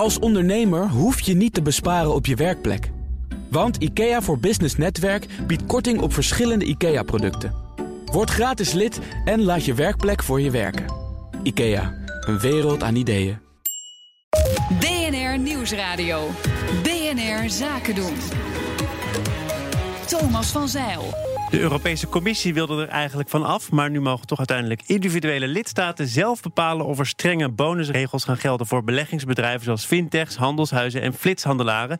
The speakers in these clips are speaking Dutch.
Als ondernemer hoef je niet te besparen op je werkplek. Want IKEA voor Business Netwerk biedt korting op verschillende IKEA-producten. Word gratis lid en laat je werkplek voor je werken. IKEA, een wereld aan ideeën. BNR Nieuwsradio. BNR Zaken doen. Thomas van Zeil. De Europese Commissie wilde er eigenlijk van af, maar nu mogen toch uiteindelijk individuele lidstaten zelf bepalen of er strenge bonusregels gaan gelden voor beleggingsbedrijven zoals fintechs, handelshuizen en flitshandelaren.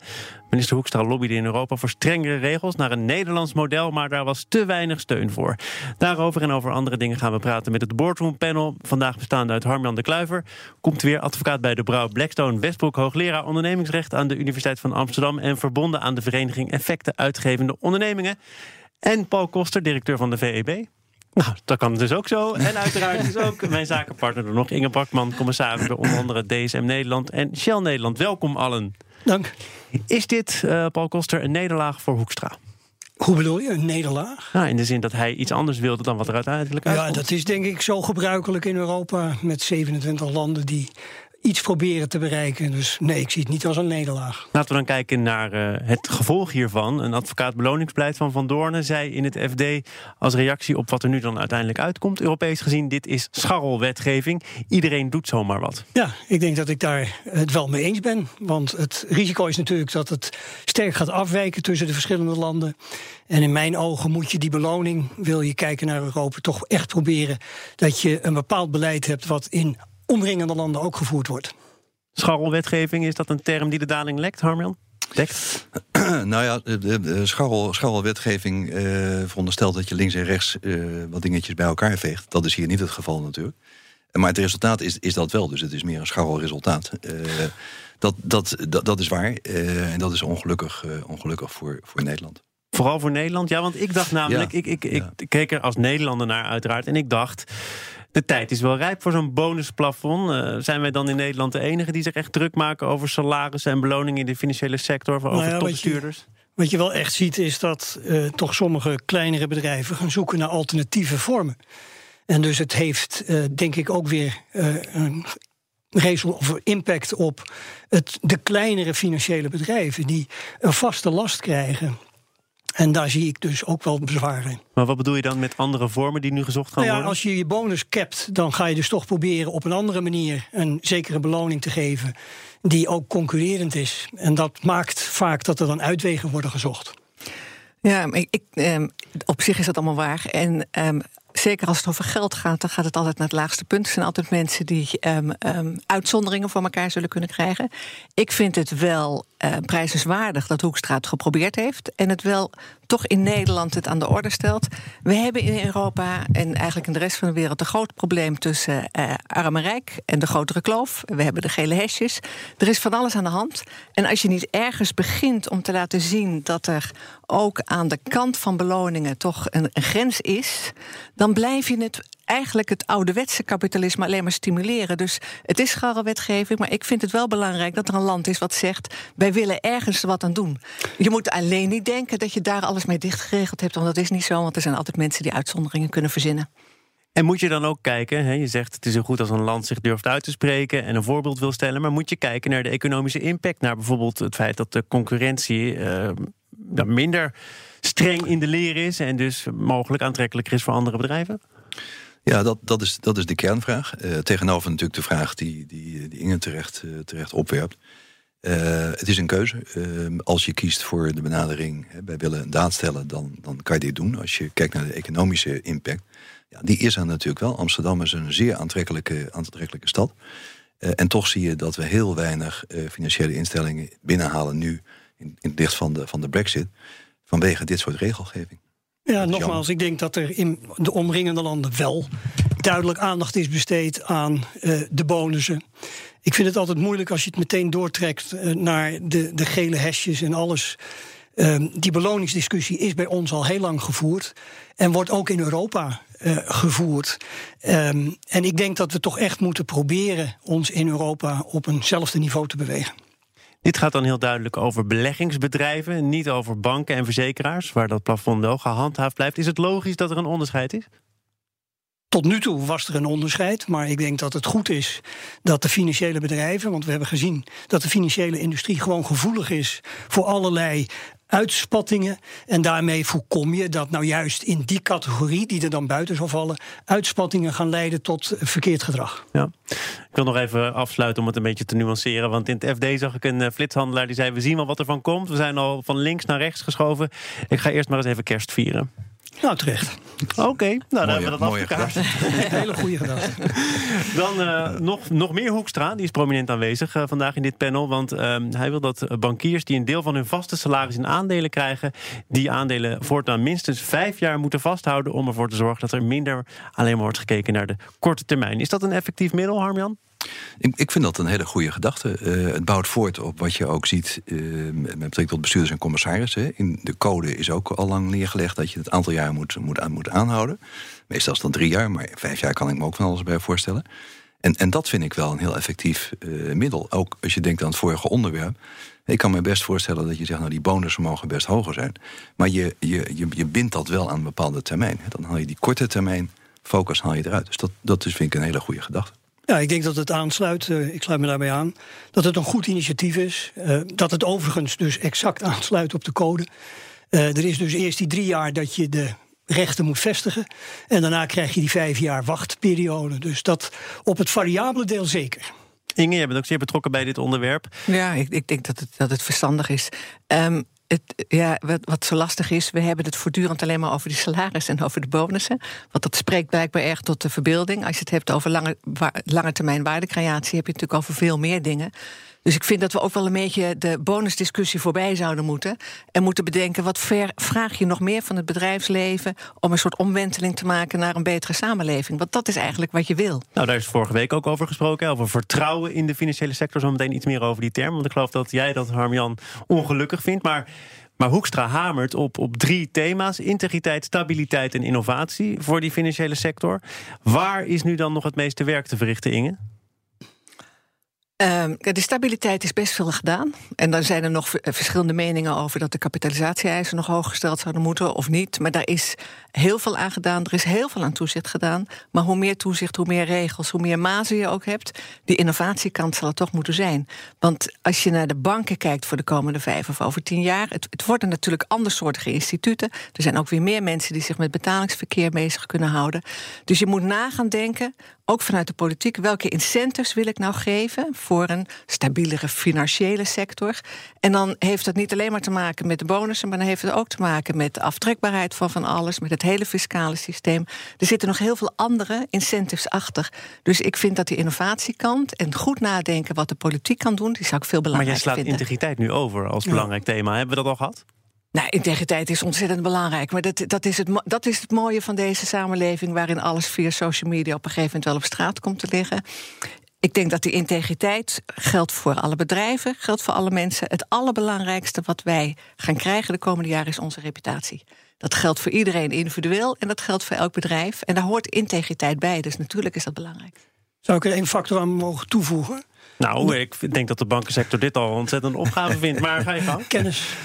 Minister Hoekstra lobbyde in Europa voor strengere regels naar een Nederlands model, maar daar was te weinig steun voor. Daarover en over andere dingen gaan we praten met het Boardroom Panel. Vandaag bestaande uit Harmjan de Kluiver, komt weer advocaat bij de Brouw Blackstone Westbroek, hoogleraar ondernemingsrecht aan de Universiteit van Amsterdam en verbonden aan de vereniging Effecten Uitgevende Ondernemingen. En Paul Koster, directeur van de VEB. Nou, dat kan dus ook zo. En uiteraard is ook mijn zakenpartner er nog. Inge Bakman, commissaris bij onder andere DSM Nederland en Shell Nederland. Welkom allen. Dank. Is dit, uh, Paul Koster, een nederlaag voor Hoekstra? Hoe bedoel je, een nederlaag? Nou, in de zin dat hij iets anders wilde dan wat er uiteindelijk uitkomt. Ja, dat is denk ik zo gebruikelijk in Europa met 27 landen die iets proberen te bereiken. Dus nee, ik zie het niet als een nederlaag. Laten we dan kijken naar uh, het gevolg hiervan. Een advocaat beloningsbeleid van Van Doornen zei in het FD als reactie op wat er nu dan uiteindelijk uitkomt, Europees gezien, dit is scharrelwetgeving. Iedereen doet zomaar wat. Ja, ik denk dat ik daar het wel mee eens ben. Want het risico is natuurlijk dat het sterk gaat afwijken tussen de verschillende landen. En in mijn ogen moet je die beloning, wil je kijken naar Europa, toch echt proberen dat je een bepaald beleid hebt wat in omringende landen ook gevoerd wordt. Scharrelwetgeving, is dat een term die de daling lekt, Harmjan? Dekt? nou ja, de, de scharrel, scharrelwetgeving uh, veronderstelt dat je links en rechts uh, wat dingetjes bij elkaar veegt. Dat is hier niet het geval natuurlijk. Maar het resultaat is, is dat wel, dus het is meer een scharrelresultaat. Uh, dat, dat, dat, dat is waar en dat is ongelukkig, ongelukkig voor, voor Nederland. Vooral voor Nederland? Ja, want ik dacht namelijk, ik, ik, ik keek er als Nederlander naar uiteraard en ik dacht de tijd is wel rijp voor zo'n bonusplafond. Uh, zijn wij dan in Nederland de enige die zich echt druk maken over salarissen en beloningen in de financiële sector, over nou ja, topbestuurders? Wat je, wat je wel echt ziet is dat uh, toch sommige kleinere bedrijven gaan zoeken naar alternatieve vormen. En dus het heeft, uh, denk ik, ook weer een of impact op het, de kleinere financiële bedrijven die een vaste last krijgen. En daar zie ik dus ook wel bezwaren. Maar wat bedoel je dan met andere vormen die nu gezocht gaan nou ja, worden? Als je je bonus capt, dan ga je dus toch proberen op een andere manier een zekere beloning te geven die ook concurrerend is. En dat maakt vaak dat er dan uitwegen worden gezocht. Ja, ik, ik, eh, op zich is dat allemaal waar. En eh, zeker als het over geld gaat, dan gaat het altijd naar het laagste punt. Er zijn altijd mensen die um, um, uitzonderingen voor elkaar zullen kunnen krijgen. Ik vind het wel uh, dat Hoekstra het geprobeerd heeft. En het wel toch in Nederland het aan de orde stelt. We hebben in Europa en eigenlijk in de rest van de wereld een groot probleem tussen uh, arm en rijk en de grotere kloof. We hebben de gele hesjes. Er is van alles aan de hand. En als je niet ergens begint om te laten zien dat er ook aan de kant van beloningen toch een, een grens is, dan blijf je het eigenlijk het ouderwetse kapitalisme alleen maar stimuleren. Dus het is wetgeving, maar ik vind het wel belangrijk dat er een land is wat zegt: wij willen ergens wat aan doen. Je moet alleen niet denken dat je daar alles mee dichtgeregeld hebt, want dat is niet zo, want er zijn altijd mensen die uitzonderingen kunnen verzinnen. En moet je dan ook kijken, hè, je zegt het is zo goed als een land zich durft uit te spreken en een voorbeeld wil stellen, maar moet je kijken naar de economische impact, naar bijvoorbeeld het feit dat de concurrentie uh, minder streng in de leer is en dus mogelijk aantrekkelijker is voor andere bedrijven? Ja, dat, dat, is, dat is de kernvraag. Uh, tegenover natuurlijk de vraag die, die, die Inge terecht, uh, terecht opwerpt. Uh, het is een keuze. als je kiest voor de benadering, hè, wij willen een daad stellen, dan, dan kan je dit doen. Als je kijkt naar de economische impact, ja, die is er natuurlijk wel. Amsterdam is een zeer aantrekkelijke, aantrekkelijke stad. en toch zie je dat we heel weinig financiële instellingen binnenhalen nu in, in het licht van de, van de brexit, vanwege dit soort regelgeving. Ja, nogmaals, ik denk dat er in de omringende landen wel duidelijk aandacht is besteed aan uh, de bonussen. Ik vind het altijd moeilijk als je het meteen doortrekt uh, naar de, de gele hesjes en alles. Uh, die beloningsdiscussie is bij ons al heel lang gevoerd en wordt ook in Europa uh, gevoerd. Um, en ik denk dat we toch echt moeten proberen ons in Europa op eenzelfde niveau te bewegen. Dit gaat dan heel duidelijk over beleggingsbedrijven, niet over banken en verzekeraars, waar dat plafond wel gehandhaafd blijft. Is het logisch dat er een onderscheid is? tot nu toe was er een onderscheid, maar ik denk dat het goed is dat de financiële bedrijven, want we hebben gezien dat de financiële industrie gewoon gevoelig is voor allerlei uitspattingen. En daarmee voorkom je dat nou juist in die categorie, die er dan buiten zal vallen, uitspattingen gaan leiden tot verkeerd gedrag. Ja. Ik wil nog even afsluiten om het een beetje te nuanceren. Want in het FD zag ik een eh, flitshandelaar die zei: We zien wel wat er van komt. We zijn al van links naar rechts geschoven. Ik ga eerst maar eens even kerst vieren. Nou, terecht. Oké, nou dan hebben we dat afgekaart. Hele goede gedachte. Dan eh, nog, nog meer Hoekstra, die is prominent aanwezig eh, vandaag in dit panel. Want ehm, hij wil dat eh, bankiers die een deel van hun vaste salaris in aandelen krijgen, die aandelen voortaan minstens vijf jaar moeten vasthouden om ervoor te zorgen dat er minder alleen maar wordt gekeken naar de korte termijn. Is dat een effectief middel, Harmjan? Ik, ik vind dat een hele goede gedachte. Eh, het bouwt voort op wat je ook ziet eh, met betrekking tot bestuurders en commissarissen. In de code is ook al lang neergelegd dat je het aantal jaar moet, moet, aan, moet aanhouden. Meestal is dan drie jaar, maar vijf jaar kan ik me ook van alles bij voorstellen. En, en dat vind ik wel een heel effectief eh, middel. Ook als je denkt aan het vorige onderwerp. Ik kan me best voorstellen dat je zegt, nou die bonussen mogen best hoger zijn. Maar je, je, je, je bindt dat wel aan een bepaalde termijn. Dan haal je die korte termijn focus haal je eruit. Dus dat, dat is, vind ik een hele goede gedachte. Ja, ik denk dat het aansluit, eh, ik sluit me daarbij aan, dat het een goed initiatief is. eh, dat het overigens dus exact aansluit op de code. Eh, er is dus eerst die drie jaar dat je de rechten moet vestigen. En daarna krijg je die vijf jaar wachtperiode. Dus dat op het variabele deel zeker. Inge, jij bent ook zeer betrokken bij dit onderwerp. Ja, ik, ik denk dat het, dat het verstandig is. Ehm, het, ja, wat, wat zo lastig is, we hebben het voortdurend alleen maar over die salaris en over de bonussen. Want dat spreekt blijkbaar erg tot de verbeelding. Als je het hebt over lange, lange termijn waardecreatie, heb je het natuurlijk over veel meer dingen. Dus ik vind dat we ook wel een beetje de bonusdiscussie voorbij zouden moeten. En moeten bedenken, wat vraag je nog meer van het bedrijfsleven... om een soort omwenteling te maken naar een betere samenleving? Want dat is eigenlijk wat je wil. Nou, daar is vorige week ook over gesproken. Over vertrouwen in de financiële sector. Zo meteen iets meer over die term. Want ik geloof dat jij dat, Harmjan, ongelukkig vindt. Maar, maar Hoekstra hamert op, op drie thema's: integriteit, stabiliteit en innovatie voor die financiële sector. Waar is nu dan nog het meeste werk te verrichten, Inge? Ehm, de stabiliteit is best veel gedaan. En dan zijn er nog v- verschillende meningen over dat de kapitalisatie-eisen nog hoog gesteld zouden moeten of niet. Maar daar is heel veel aan gedaan. Er is heel veel aan toezicht gedaan. Maar hoe meer toezicht, hoe meer regels, hoe meer mazen je ook hebt, die innovatiekant zal het toch moeten zijn. Want als je naar de banken kijkt voor de komende vijf of over tien jaar, het, het worden natuurlijk andersoortige instituten. Er zijn ook weer meer mensen die zich met betalingsverkeer bezig kunnen houden. Dus je moet na gaan denken, ook vanuit de politiek, welke incentives wil ik nou geven voor een stabielere financiële sector? En dan heeft dat niet alleen maar te maken met de bonussen, maar dan heeft het ook te maken met de aftrekbaarheid van van alles, met het hele fiscale systeem. Er zitten nog heel veel andere incentives achter. Dus ik vind dat die innovatiekant en goed nadenken wat de politiek kan doen, die zou ik veel Maar jij belangrijker slaat vinden. integriteit nu over als belangrijk thema. Hebben we dat al gehad? Nou, integriteit is ontzettend belangrijk. Maar dat, dat, is het, dat is het mooie van deze samenleving... waarin alles via social media op een gegeven moment wel op straat komt te liggen. Ik denk dat die integriteit geldt voor alle bedrijven, geldt voor alle mensen. Het allerbelangrijkste wat wij gaan krijgen de komende jaren is onze reputatie. Dat geldt voor iedereen individueel en dat geldt voor elk bedrijf. En daar hoort integriteit bij, dus natuurlijk is dat belangrijk. Zou ik er één factor aan mogen toevoegen? Nou, ik denk dat de bankensector dit al een ontzettende opgave vindt. Maar ga je gang. Kennis.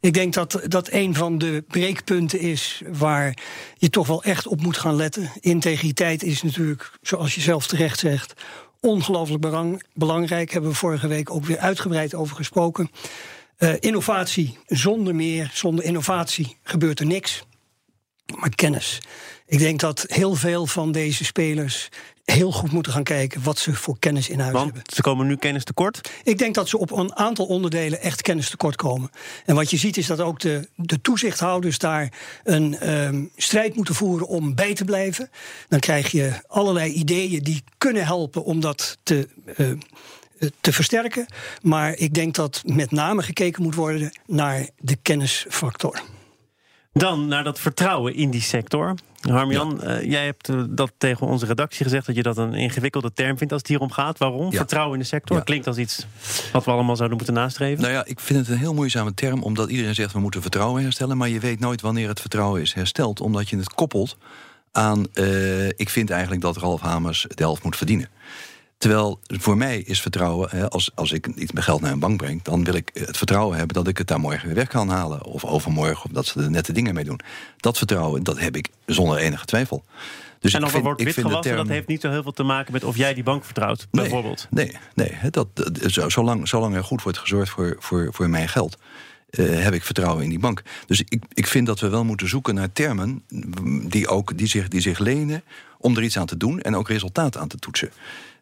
Ik denk dat dat een van de breekpunten is waar je toch wel echt op moet gaan letten. Integriteit is natuurlijk, zoals je zelf terecht zegt, ongelooflijk belang- belangrijk. Hebben we vorige week ook weer uitgebreid over gesproken. Eh, innovatie zonder meer, zonder innovatie gebeurt er niks. Maar kennis. Ik denk dat heel veel van deze spelers heel goed moeten gaan kijken wat ze voor kennis in huis hebben. Want ze komen nu kennis tekort. Ik denk dat ze op een aantal onderdelen echt kennis tekort komen. En wat je ziet is dat ook de, de toezichthouders daar een ehm, strijd moeten voeren om bij te blijven. Dan krijg je allerlei ideeën die kunnen helpen om dat te. eh, eh, te versterken. Maar ik denk dat met name gekeken moet worden naar de kennisfactor. Dan naar dat vertrouwen in die sector. Harmjan, eh, jij hebt eh, dat tegen onze redactie gezegd... dat je dat een ingewikkelde term vindt als het hier om gaat. Waarom? Ja. Vertrouwen in de sector. Ja. Klinkt als iets wat we allemaal zouden moeten nastreven. Nou ja, ik vind het een heel moeizame term, omdat iedereen zegt we moeten vertrouwen herstellen. Maar je weet nooit wanneer het vertrouwen is hersteld, omdat je het koppelt aan. eh, ik vind eigenlijk dat Ralf Hamers de helft moet verdienen. Terwijl voor mij is vertrouwen, hè, als, als ik iets met geld naar een bank breng, dan wil ik het vertrouwen hebben dat ik het daar morgen weer weg kan halen. Of overmorgen, of dat ze er nette dingen mee doen. Dat vertrouwen, dat heb ik zonder enige twijfel. Dus en ik of er vind- wordt witgewassen, dat heeft niet zo heel veel te maken met of jij die bank vertrouwt, Nee, bijvoorbeeld. Nee, nee dat, dat, zo- zolang, zolang er goed wordt gezorgd voor, voor, voor mijn geld, eh, heb ik vertrouwen in die bank. Dus ik, ik vind dat we wel moeten zoeken naar termen mm, die, ook, die, zich, die zich lenen om er iets aan te doen en ook resultaat aan te toetsen.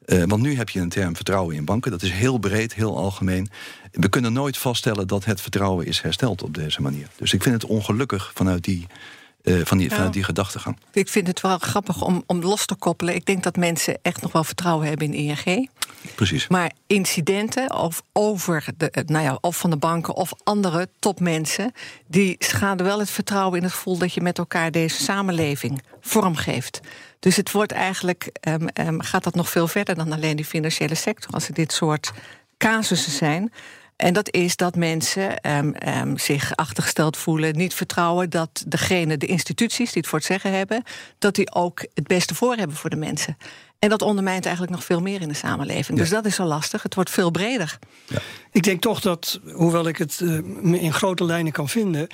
Eh, want nu heb je een term vertrouwen in banken. Dat is heel breed, heel algemeen. We kunnen nooit vaststellen dat het vertrouwen is hersteld op deze manier. Dus ik vind het ongelukkig vanuit die, eh, van die, Ja. vanuit die gedachtegang. Ik vind het wel grappig om, om los te koppelen. Ik denk dat mensen echt nog wel vertrouwen hebben in ING. Precies. Maar incidenten of over de, eh, nou ja, of van de banken of andere topmensen, die schaden wel het vertrouwen in het gevoel dat je met elkaar deze samenleving vormgeeft. Dus het wordt eigenlijk, ehm, ehm, gaat dat nog veel verder dan alleen die financiële sector, als er dit soort casussen zijn. En dat is dat mensen ehm, ehm, zich achtergesteld voelen, niet vertrouwen dat degene, de instituties die het voor het zeggen hebben, dat die ook het beste voor hebben voor de mensen. En dat ondermijnt eigenlijk nog veel meer in de samenleving. Dus dat is zo lastig. Het wordt veel breder. Ik denk toch dat, hoewel ik het eh, me in grote lijnen kan vinden,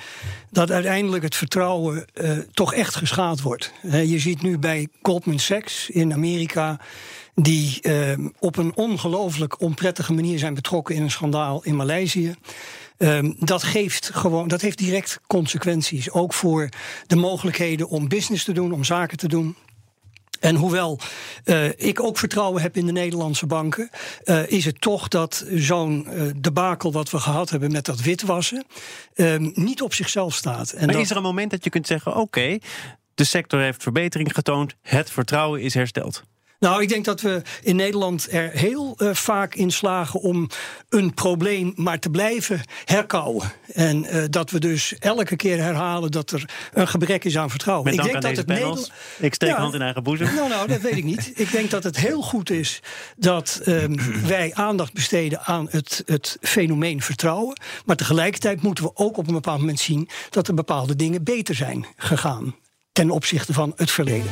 dat uiteindelijk het vertrouwen eh, toch echt geschaad wordt. Je ziet nu bij Goldman Sachs in Amerika. Die eh, op een ongelooflijk onprettige manier zijn betrokken in een schandaal in Maleisië. Ehm, dat, geeft gewoon, dat heeft direct consequenties. Ook voor de mogelijkheden om business te doen, om zaken te doen. En hoewel eh, ik ook vertrouwen heb in de Nederlandse banken, eh, is het toch dat zo'n eh, debakel wat we gehad hebben met dat witwassen eh, niet op zichzelf staat. En Maar dat, is er een moment dat je kunt zeggen: oké, de sector heeft verbetering getoond, het vertrouwen is hersteld? Nou, ik denk dat we in Nederland er heel eh, vaak in slagen om een probleem maar te blijven herkauwen. En eh, dat we dus elke keer herhalen dat er een gebrek is aan vertrouwen. Met ik dank denk aan dat deze het panels. Nederla- Ik steek Ja. hand in eigen boezem. Nou, nou, dat weet ik niet. Ik denk dat het heel goed is dat ehm, wij aandacht besteden aan het, het fenomeen vertrouwen. Maar tegelijkertijd moeten we ook op een bepaald moment zien dat er bepaalde dingen beter zijn gegaan ten opzichte van het verleden.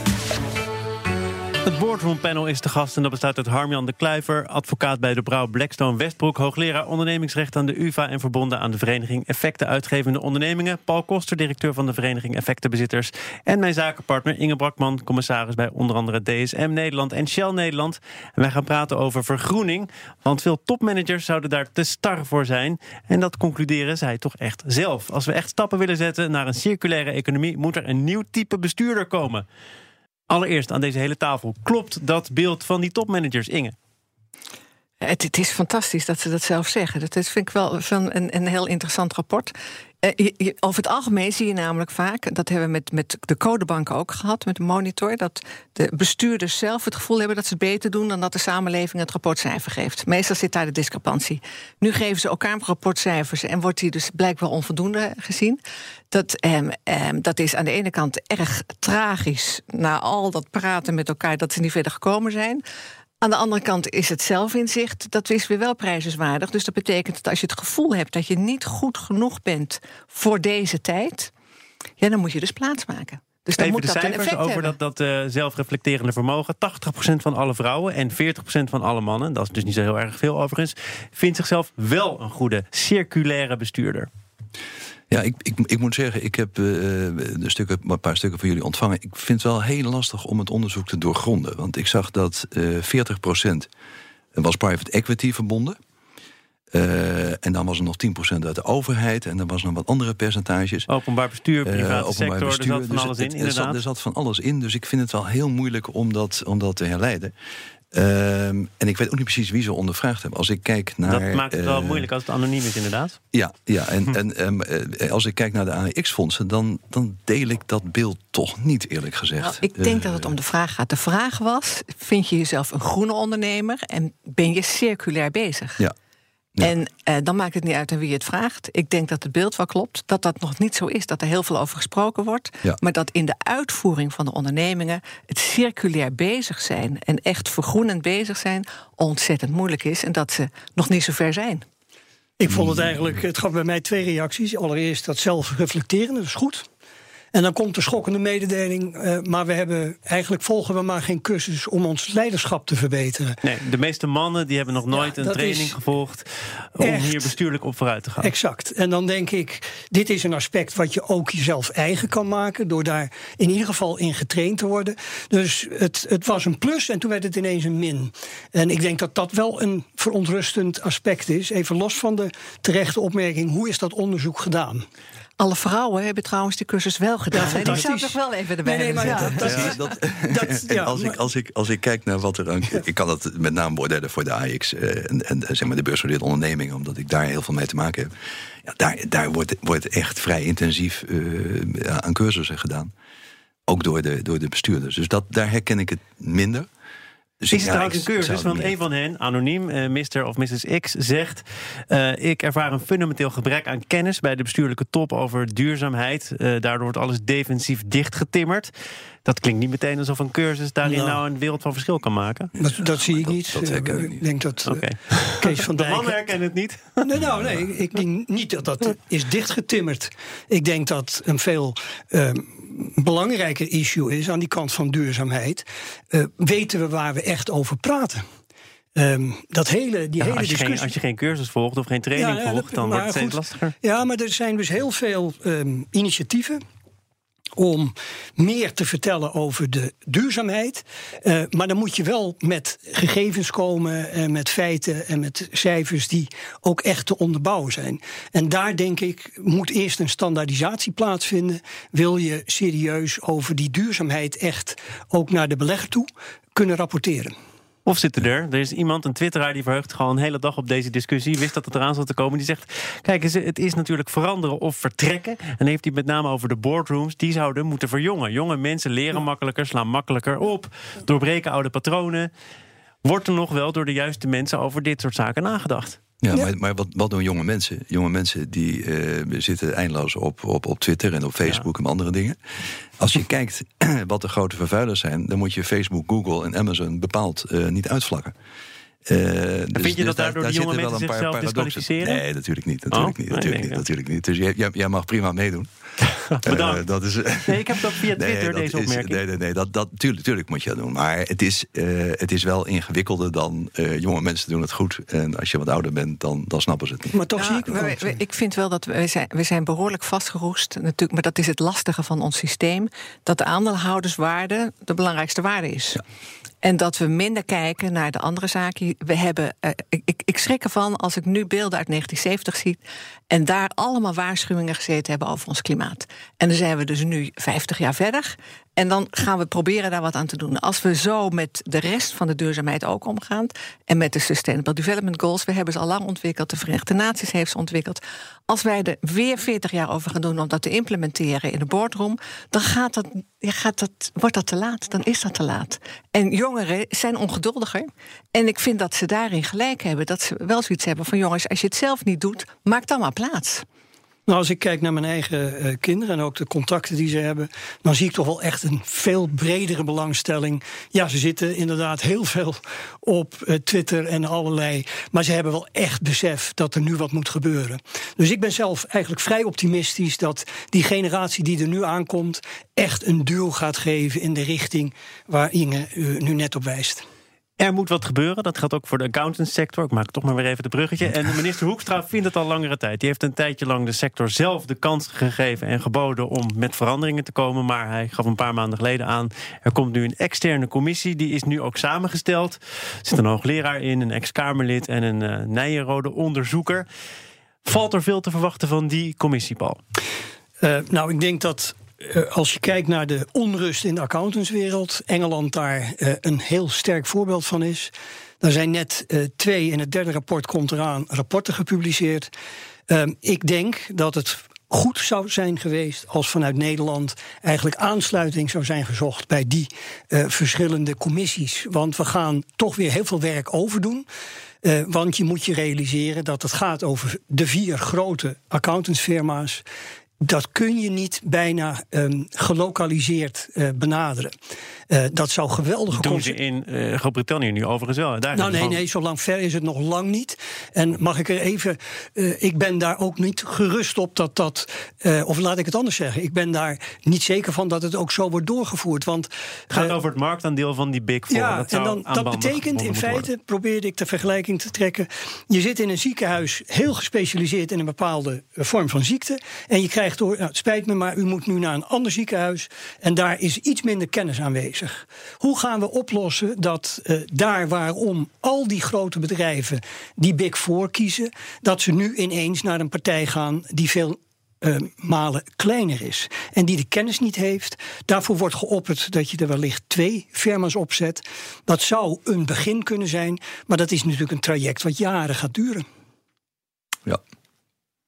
Het Boardroom Panel is te gast en dat bestaat uit Harmjan de Kluiver, advocaat bij de Brouw Blackstone Westbroek, hoogleraar ondernemingsrecht aan de UvA en verbonden aan de Vereniging Effecten Uitgevende Ondernemingen, Paul Koster, directeur van de Vereniging Effectenbezitters en mijn zakenpartner Inge Brakman, commissaris bij onder andere DSM Nederland en Shell Nederland. En wij gaan praten over vergroening, want veel topmanagers zouden daar te star voor zijn en dat concluderen zij toch echt zelf. Als we echt stappen willen zetten naar een circulaire economie, moet er een nieuw type bestuurder komen. Allereerst aan deze hele tafel. Klopt dat beeld van die topmanagers, Inge? Het, het is fantastisch dat ze dat zelf zeggen. Dat vind ik wel van een, een heel interessant rapport. Eh, over het algemeen zie je namelijk vaak, dat hebben we met, met de codebanken ook gehad, met de monitor, dat de bestuurders zelf het gevoel hebben dat ze het beter doen dan dat de samenleving het rapportcijfer geeft. Meestal zit daar de discrepantie. Nu geven ze elkaar rapportcijfers en wordt die dus blijkbaar onvoldoende gezien. Dat, ehm, ehm, dat is aan de ene kant erg tragisch, na al dat praten met elkaar, dat ze niet verder gekomen zijn. Aan de andere kant is het zelfinzicht, dat is weer wel prijzenswaardig. Dus dat betekent dat als je het gevoel hebt dat je niet goed genoeg bent voor deze tijd, ja, dan moet je dus plaatsmaken. Dus dan Even moet de dat cijfers over hebben. dat, dat eh, zelfreflecterende vermogen. 80% van alle vrouwen en 40% van alle mannen, dat is dus niet zo heel erg veel overigens, vindt zichzelf wel een goede circulaire bestuurder. Ja, ik, ik, ik moet zeggen, ik heb eh, de stukken, een paar stukken van jullie ontvangen. Ik vind het wel heel lastig om het onderzoek te doorgronden. Want ik zag dat eh 40% was private equity verbonden. Eh, en dan was er nog 10% uit de overheid. En dan was er nog wat andere percentages. Openbaar bestuur, Eh, private openbaar sector, bestuur. er zat van Dus alles in, het- er zat- inderdaad. Er zat van alles in, dus ik vind het wel heel moeilijk om dat, om dat te herleiden. Ehm, en ik weet ook niet precies wie ze ondervraagd hebben. Als ik kijk naar. dat maakt het wel eh, moeilijk als het anoniem is, inderdaad. Ja, ja en, Hm. en ehm, eh, als ik kijk naar de AEX-fondsen, dan, dan deel ik dat beeld toch niet, eerlijk gezegd. Nou, ik denk dat het om de vraag gaat. De vraag was: vind je jezelf een groene ondernemer en ben je circulair bezig? Ja. Ja. En eh, dan maakt het niet uit aan wie het vraagt. Ik denk dat het beeld wel klopt. Dat dat nog niet zo is. Dat er heel veel over gesproken wordt. Ja. Maar dat in de uitvoering van de ondernemingen. het circulair bezig zijn. en echt vergroenend bezig zijn. ontzettend moeilijk is. En dat ze nog niet zo ver zijn. Ik vond het eigenlijk, het gaf bij mij twee reacties. Allereerst dat zelfreflecteren, dat is goed. En dan komt de schokkende mededeling, eh, maar we hebben eigenlijk volgen we maar geen cursus om ons leiderschap te verbeteren. Nee, de meeste mannen die hebben nog nooit Ja, een training gevolgd om echt- hier bestuurlijk op vooruit te gaan. Exact. En dan denk ik, dit is een aspect wat je ook jezelf eigen kan maken. Door daar in ieder geval in getraind te worden. Dus het, het was een plus en toen werd het ineens een min. En ik denk dat dat wel een verontrustend aspect is. Even los van de terechte opmerking, hoe is dat onderzoek gedaan? Alle vrouwen hebben trouwens die cursus wel gedaan. hè? die zou nog wel even erbij Nee, nee, dat- Ja, dat, dat- en ja, als, ik, maar- als, ik, als, ik, als ik kijk naar wat er aan. Ik kan het met name beoordelen voor de AX eh, en, en zeg maar de beursgenoteerde ondernemingen, omdat ik daar heel veel mee te maken heb. Ja, daar daar wordt, wordt echt vrij intensief eh, aan cursussen gedaan. Ook door de, door de bestuurders. Dus dat, daar herken ik het minder. Dus Is ik- het trouwens een cursus? Want een van hen, anoniem, eh, Mr. of Mrs. X, zegt... eh, ik ervaar een fundamenteel gebrek aan kennis bij de bestuurlijke top over duurzaamheid. Eh, daardoor wordt alles defensief dichtgetimmerd. Dat klinkt niet meteen alsof een cursus daarin Nou. nou een wereld van verschil kan maken. Dat, dat zie ik niet. dat ik niet. denk dat eh, Oké. Kees van De Dijk... mannen herkennen het niet. Nee, nou, nee, ik denk niet dat dat is dichtgetimmerd. Ik denk dat een veel eh, belangrijker issue is aan die kant van duurzaamheid. Eh, weten we waar we echt over praten? Ehm, dat hele, die Ja, hele als, je geen, discussie. als je geen cursus volgt of geen training Ja, volgt, dan wordt het steeds lastiger. Ja, maar er zijn dus heel veel ehm, initiatieven om meer te vertellen over de duurzaamheid. Eh, maar dan moet je wel met gegevens komen en met feiten en met cijfers die ook echt te onderbouwen zijn. En daar denk ik moet eerst een standaardisatie plaatsvinden. Wil je serieus over die duurzaamheid echt ook naar de belegger toe kunnen rapporteren? Of zitten er? Er is iemand, een twitteraar, die verheugt gewoon een hele dag op deze discussie. Wist dat het eraan zat te komen. Die zegt: Kijk, het is natuurlijk veranderen of vertrekken. En heeft hij met name over de boardrooms. Die zouden moeten verjongen. Jonge mensen leren makkelijker, slaan makkelijker op, doorbreken oude patronen. Wordt er nog wel door de juiste mensen over dit soort zaken nagedacht? Ja, maar, maar wat, wat doen jonge mensen? Jonge mensen die eh, zitten eindeloos op, op, op Twitter en op Facebook en andere dingen. Als je kijkt wat de grote vervuilers zijn, dan moet je Facebook, Google en Amazon bepaald eh, niet uitvlakken. Eh, dus- vind je dat daar- daardoor daar die jonge mensen een paar zichzelf disqualificeren? Nee, natuurlijk niet. Natuurlijk Oh? niet, Nee, natuurlijk denk niet, natuurlijk niet. Dus jij mag prima meedoen. Bedankt. Eh, dat is, Nee, ik heb ook via Twitter, dat deze is- opmerking. nee, nee, nee, dat, dat, tuurlijk, tuurlijk moet je dat doen. Maar het is, eh, het is wel ingewikkelder dan eh, jonge mensen doen het goed. En als je wat ouder bent, dan, dan snappen ze het niet. Maar toch zie Ja, ik we- we- ik vind wel dat we zijn, we zijn behoorlijk vastgeroest. Natuurlijk, maar dat is het lastige van ons systeem. Dat de aandeelhouderswaarde de belangrijkste waarde is. En dat we minder kijken naar de andere zaken. We hebben, eh, ik, ik, ik schrik ervan als ik nu beelden uit 1970 zie. En daar allemaal waarschuwingen gezeten hebben over ons klimaat. En dan zijn we dus nu 50 jaar verder. En dan gaan we proberen daar wat aan te doen. Als we zo met de rest van de duurzaamheid ook omgaan. En met de Sustainable Development Goals. We hebben ze al lang ontwikkeld. De Verenigde Naties heeft ze ontwikkeld. Als wij er weer 40 jaar over gaan doen om dat te implementeren in de boardroom. Dan gaat dat, gaat dat, wordt dat te laat. Dan is dat te laat. En jongeren zijn ongeduldiger. En ik vind dat ze daarin gelijk hebben. Dat ze wel zoiets hebben van jongens, als je het zelf niet doet, maak dan maar plaats. Nou, als ik kijk naar mijn eigen eh, kinderen en ook de contacten die ze hebben, dan zie ik toch wel echt een veel bredere belangstelling. Ja, ze zitten inderdaad heel veel op eh, Twitter en allerlei, maar ze hebben wel echt besef dat er nu wat moet gebeuren. Dus ik ben zelf eigenlijk vrij optimistisch dat die generatie die er nu aankomt echt een duw gaat geven in de richting waar Inge u nu net op wijst. Er moet wat gebeuren. Dat geldt ook voor de accountantssector. Ik maak toch maar weer even de bruggetje. En de minister Hoekstra vindt het al langere tijd. Die heeft een tijdje lang de sector zelf de kans gegeven en geboden om met veranderingen te komen. Maar hij gaf een paar maanden geleden aan. Er komt nu een externe commissie. Die is nu ook samengesteld. Er zit een hoogleraar in, een ex-Kamerlid en een uh, Nijenrode onderzoeker. Valt er veel te verwachten van die commissie, Paul? Uh, nou, ik denk dat als je kijkt naar de onrust in de accountantswereld, Engeland daar uh, een heel sterk voorbeeld van is. Er zijn net uh, twee, in het derde rapport komt eraan, rapporten gepubliceerd. Ehm, ik denk dat het goed zou zijn geweest als vanuit Nederland eigenlijk aansluiting zou zijn gezocht bij die verschillende commissies. Want we gaan toch weer heel veel werk overdoen. Uh, want je moet je realiseren dat het gaat over de vier grote accountantsfirma's dat kun je niet bijna um, gelokaliseerd uh, benaderen. Uh, dat zou geweldige Doen ze in uh, Groot-Brittannië nu overigens wel. Daar nou nee, nee, zo lang ver is het nog lang niet. En mag ik er even... ik ben daar ook niet gerust op dat dat... of laat ik het anders zeggen. Ik ben daar niet zeker van dat het ook zo wordt doorgevoerd. Want, het gaat over het marktaandeel van die Big Four. Ja, dat en dan, dat betekent in feite, worden. probeerde ik de vergelijking te trekken... je zit in een ziekenhuis heel gespecialiseerd in een bepaalde vorm van ziekte... en je krijgt nou, spijt me, maar u moet nu naar een ander ziekenhuis... en daar is iets minder kennis aanwezig. Hoe gaan we oplossen dat uh, daar waarom al die grote bedrijven die Big Four kiezen... dat ze nu ineens naar een partij gaan die veel uh, malen kleiner is. En die de kennis niet heeft. Daarvoor wordt geopperd dat je er wellicht twee firma's opzet. Dat zou een begin kunnen zijn, maar dat is natuurlijk een traject wat jaren gaat duren. Ja.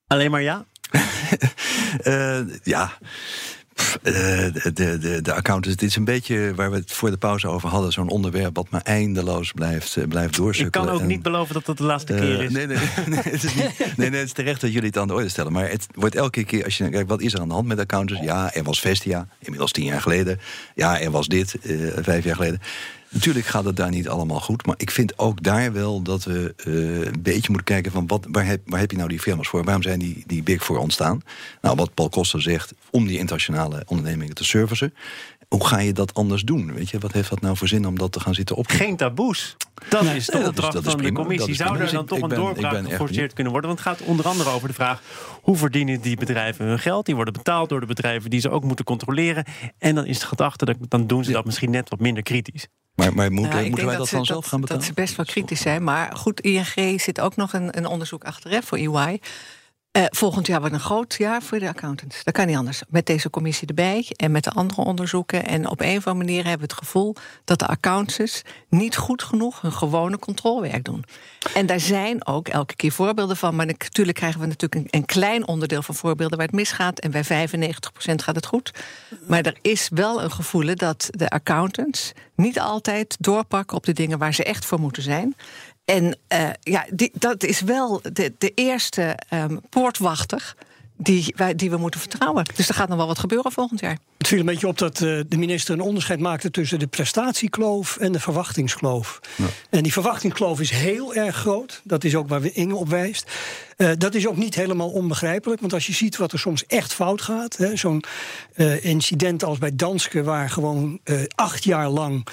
Alleen maar ja? Uh, ja. Uh, de, de, de accountants, dit is een beetje waar we het voor de pauze over hadden. Zo'n onderwerp wat maar eindeloos blijft, uh, blijft doorsukkelen. Ik kan ook niet beloven dat dat de laatste keer is. Nee, nee, nee, het is niet, nee, nee, het is terecht dat jullie het aan de orde stellen. Maar het wordt elke keer, als je kijkt, wat is er aan de hand met accountants? Ja, er was Vestia, inmiddels tien jaar geleden. Ja, er was dit, vijf jaar geleden. Natuurlijk gaat het daar niet allemaal goed. Maar ik vind ook daar wel dat we uh, een beetje moeten kijken van wat, waar, heb, waar heb je nou die firma's voor? Waarom zijn die, die big voor ontstaan? Nou, wat Paul Koster zegt, om die internationale ondernemingen te servicen. Hoe ga je dat anders doen? Weet je, wat heeft dat nou voor zin om dat te gaan zitten op? Geen taboes. Dat is de opdracht van de commissie. Zou er dan toch een doorbraak geforceerd kunnen worden? Want het gaat onder andere over de vraag... hoe verdienen die bedrijven hun geld? Die worden betaald door de bedrijven die ze ook moeten controleren. En dan is de gedachte, dat, dan doen ze dat misschien net wat minder kritisch. Maar, maar moet, nou, moeten wij dat, dan zelf gaan betalen? Dat ze best wel kritisch zijn. Maar goed, ING zit ook nog een, een onderzoek achter hè, voor EY. Uh, volgend jaar wordt een groot jaar voor de accountants. Dat kan niet anders. Met deze commissie erbij en met de andere onderzoeken. En op een of andere manier hebben we het gevoel dat de accountants niet goed genoeg hun gewone controlewerk doen. En daar zijn ook elke keer voorbeelden van. Maar natuurlijk krijgen we natuurlijk een, een klein onderdeel van voorbeelden waar het misgaat. En bij 95% gaat het goed. Maar er is wel een gevoel dat de accountants niet altijd doorpakken op de dingen waar ze echt voor moeten zijn. En uh, ja, die, dat is wel de, de eerste um, poortwachter die, wij, die we moeten vertrouwen. Dus er gaat nog wel wat gebeuren volgend jaar. Het viel een beetje op dat uh, de minister een onderscheid maakte tussen de prestatiekloof en de verwachtingskloof. Ja. En die verwachtingskloof is heel erg groot. Dat is ook waar we Inge op wijst. Uh, dat is ook niet helemaal onbegrijpelijk. Want als je ziet wat er soms echt fout gaat. Zo'n uh, incident als bij Danske, waar gewoon acht jaar lang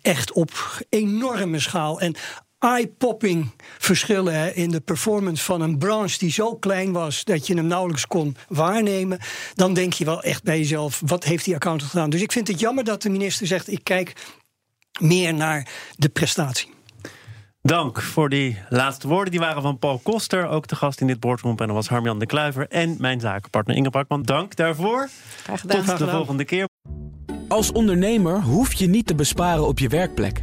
echt op enorme schaal. En eye-popping verschillen hè, in de performance van een branche die zo klein was dat je hem nauwelijks kon waarnemen, dan denk je wel echt bij jezelf: wat heeft die accountant gedaan? Dus ik vind het jammer dat de minister zegt: ik kijk meer naar de prestatie. Dank voor die laatste woorden. Die waren van Paul Koster, ook de gast in dit boardroom. En dat was Harmjan de Kluiver en mijn zakenpartner Inge Parkman. Dank daarvoor. Graag gedaan. Tot de volgende keer. Als ondernemer hoef je niet te besparen op je werkplek.